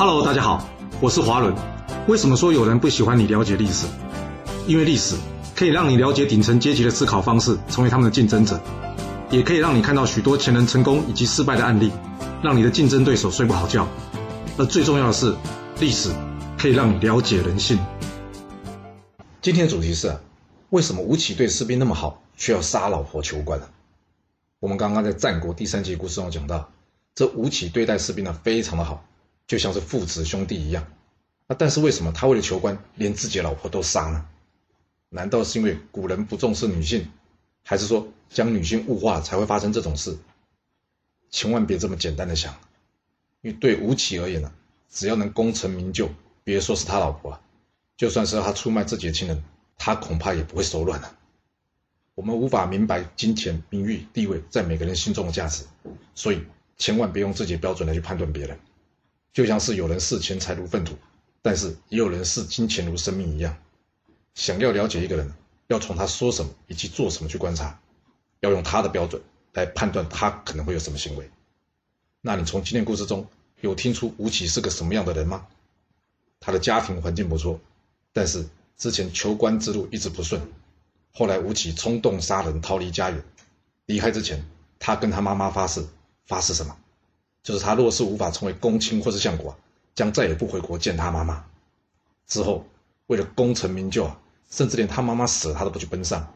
Hello，大家好，我是华伦。为什么说有人不喜欢你了解历史？因为历史可以让你了解顶层阶级的思考方式，成为他们的竞争者，也可以让你看到许多前人成功以及失败的案例，让你的竞争对手睡不好觉。而最重要的是，历史可以让你了解人性。今天的主题是：为什么吴起对士兵那么好，却要杀老婆求官呢？我们刚刚在战国第三集故事中讲到，这吴起对待士兵呢非常的好。就像是父子兄弟一样，那但是为什么他为了求官，连自己的老婆都杀呢？难道是因为古人不重视女性，还是说将女性物化才会发生这种事？千万别这么简单的想，因为对吴起而言呢，只要能功成名就，别说是他老婆啊，就算是他出卖自己的亲人，他恐怕也不会手软啊。我们无法明白金钱、名誉、地位在每个人心中的价值，所以千万别用自己的标准来去判断别人。就像是有人视钱财如粪土，但是也有人视金钱如生命一样。想要了解一个人，要从他说什么以及做什么去观察，要用他的标准来判断他可能会有什么行为。那你从今天故事中有听出吴起是个什么样的人吗？他的家庭环境不错，但是之前求官之路一直不顺。后来吴起冲动杀人，逃离家园。离开之前，他跟他妈妈发誓，发誓什么？就是他若是无法成为公卿或是相国，将再也不回国见他妈妈。之后，为了功成名就啊，甚至连他妈妈死了他都不去奔丧。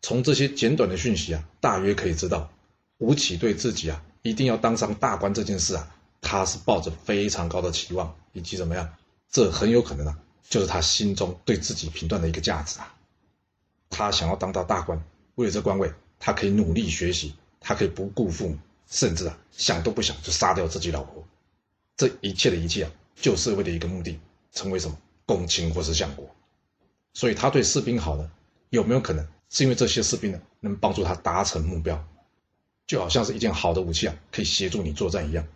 从这些简短的讯息啊，大约可以知道，吴起对自己啊一定要当上大官这件事啊，他是抱着非常高的期望，以及怎么样，这很有可能啊，就是他心中对自己评断的一个价值啊。他想要当到大官，为了这官位，他可以努力学习，他可以不顾父母。甚至啊，想都不想就杀掉自己老婆，这一切的一切啊，就是为了一个目的，成为什么公卿或是相国。所以他对士兵好呢，有没有可能是因为这些士兵呢能帮助他达成目标？就好像是一件好的武器啊，可以协助你作战一样，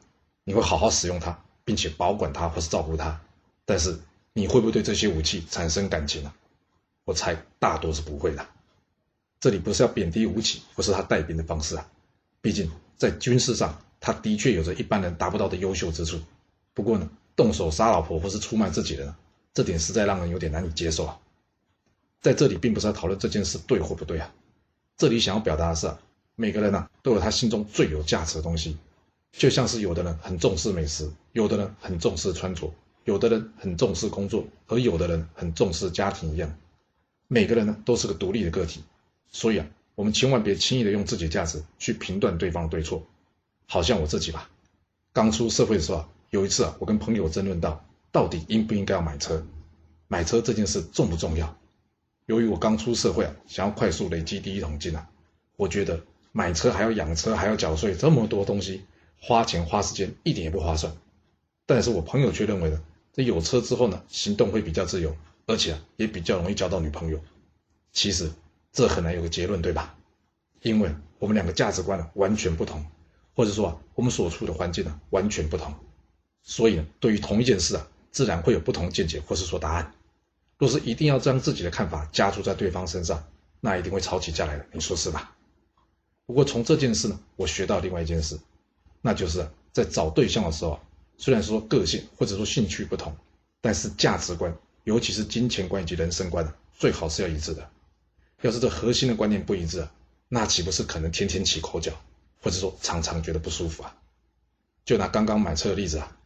你会好好使用它，并且保管它或是照顾它。但是你会不会对这些武器产生感情呢？我猜大多是不会的。这里不是要贬低吴起或是他带兵的方式啊，毕竟。在军事上，他的确有着一般人达不到的优秀之处。不过呢，动手杀老婆或是出卖自己的，这点实在让人有点难以接受啊。在这里，并不是要讨论这件事对或不对啊。这里想要表达的是，啊每个人呢都有他心中最有价值的东西。就像是有的人很重视美食，有的人很重视穿着，有的人很重视工作，而有的人很重视家庭一样。每个人呢都是个独立的个体，所以啊。我们千万别轻易的用自己的价值去评断对方对错，好像我自己吧，刚出社会的时候啊，有一次啊，我跟朋友争论到，到底应不应该要买车，买车这件事重不重要？由于我刚出社会啊，想要快速累积第一桶金啊，我觉得买车还要养车还要缴税，这么多东西，花钱花时间一点也不划算。但是我朋友却认为呢，这有车之后呢，行动会比较自由，而且啊也比较容易交到女朋友。其实。这很难有个结论，对吧？因为我们两个价值观呢完全不同，或者说，我们所处的环境呢完全不同，所以呢，对于同一件事啊，自然会有不同见解，或是说答案。若是一定要将自己的看法加注在对方身上，那一定会吵起架来的，你说是吧？不过从这件事呢，我学到另外一件事，那就是在找对象的时候，虽然说个性或者说兴趣不同，但是价值观，尤其是金钱观以及人生观，最好是要一致的。要是这核心的观念不一致啊，那岂不是可能天天起口角，或者说常常觉得不舒服啊？就拿刚刚买车的例子啊，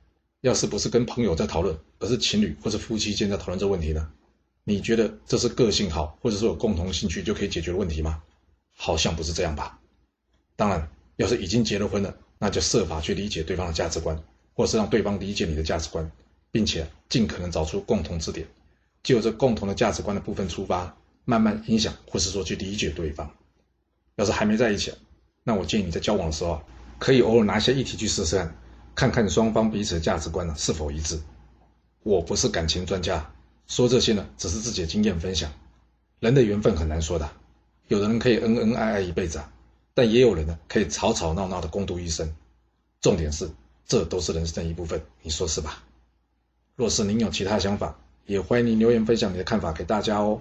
要是不是跟朋友在讨论，而是情侣或者夫妻间在讨论这问题呢？你觉得这是个性好，或者说有共同兴趣就可以解决的问题吗？好像不是这样吧？当然，要是已经结了婚了，那就设法去理解对方的价值观，或是让对方理解你的价值观，并且尽可能找出共同之点，就这共同的价值观的部分出发。慢慢影响，或是说去理解对方。要是还没在一起，那我建议你在交往的时候，可以偶尔拿一些议题去试试看，看看双方彼此的价值观呢是否一致。我不是感情专家，说这些呢只是自己的经验分享。人的缘分很难说的，有的人可以恩恩爱爱一辈子啊，但也有人呢可以吵吵闹闹的共度一生。重点是，这都是人生的一部分，你说是吧？若是您有其他想法，也欢迎您留言分享你的看法给大家哦。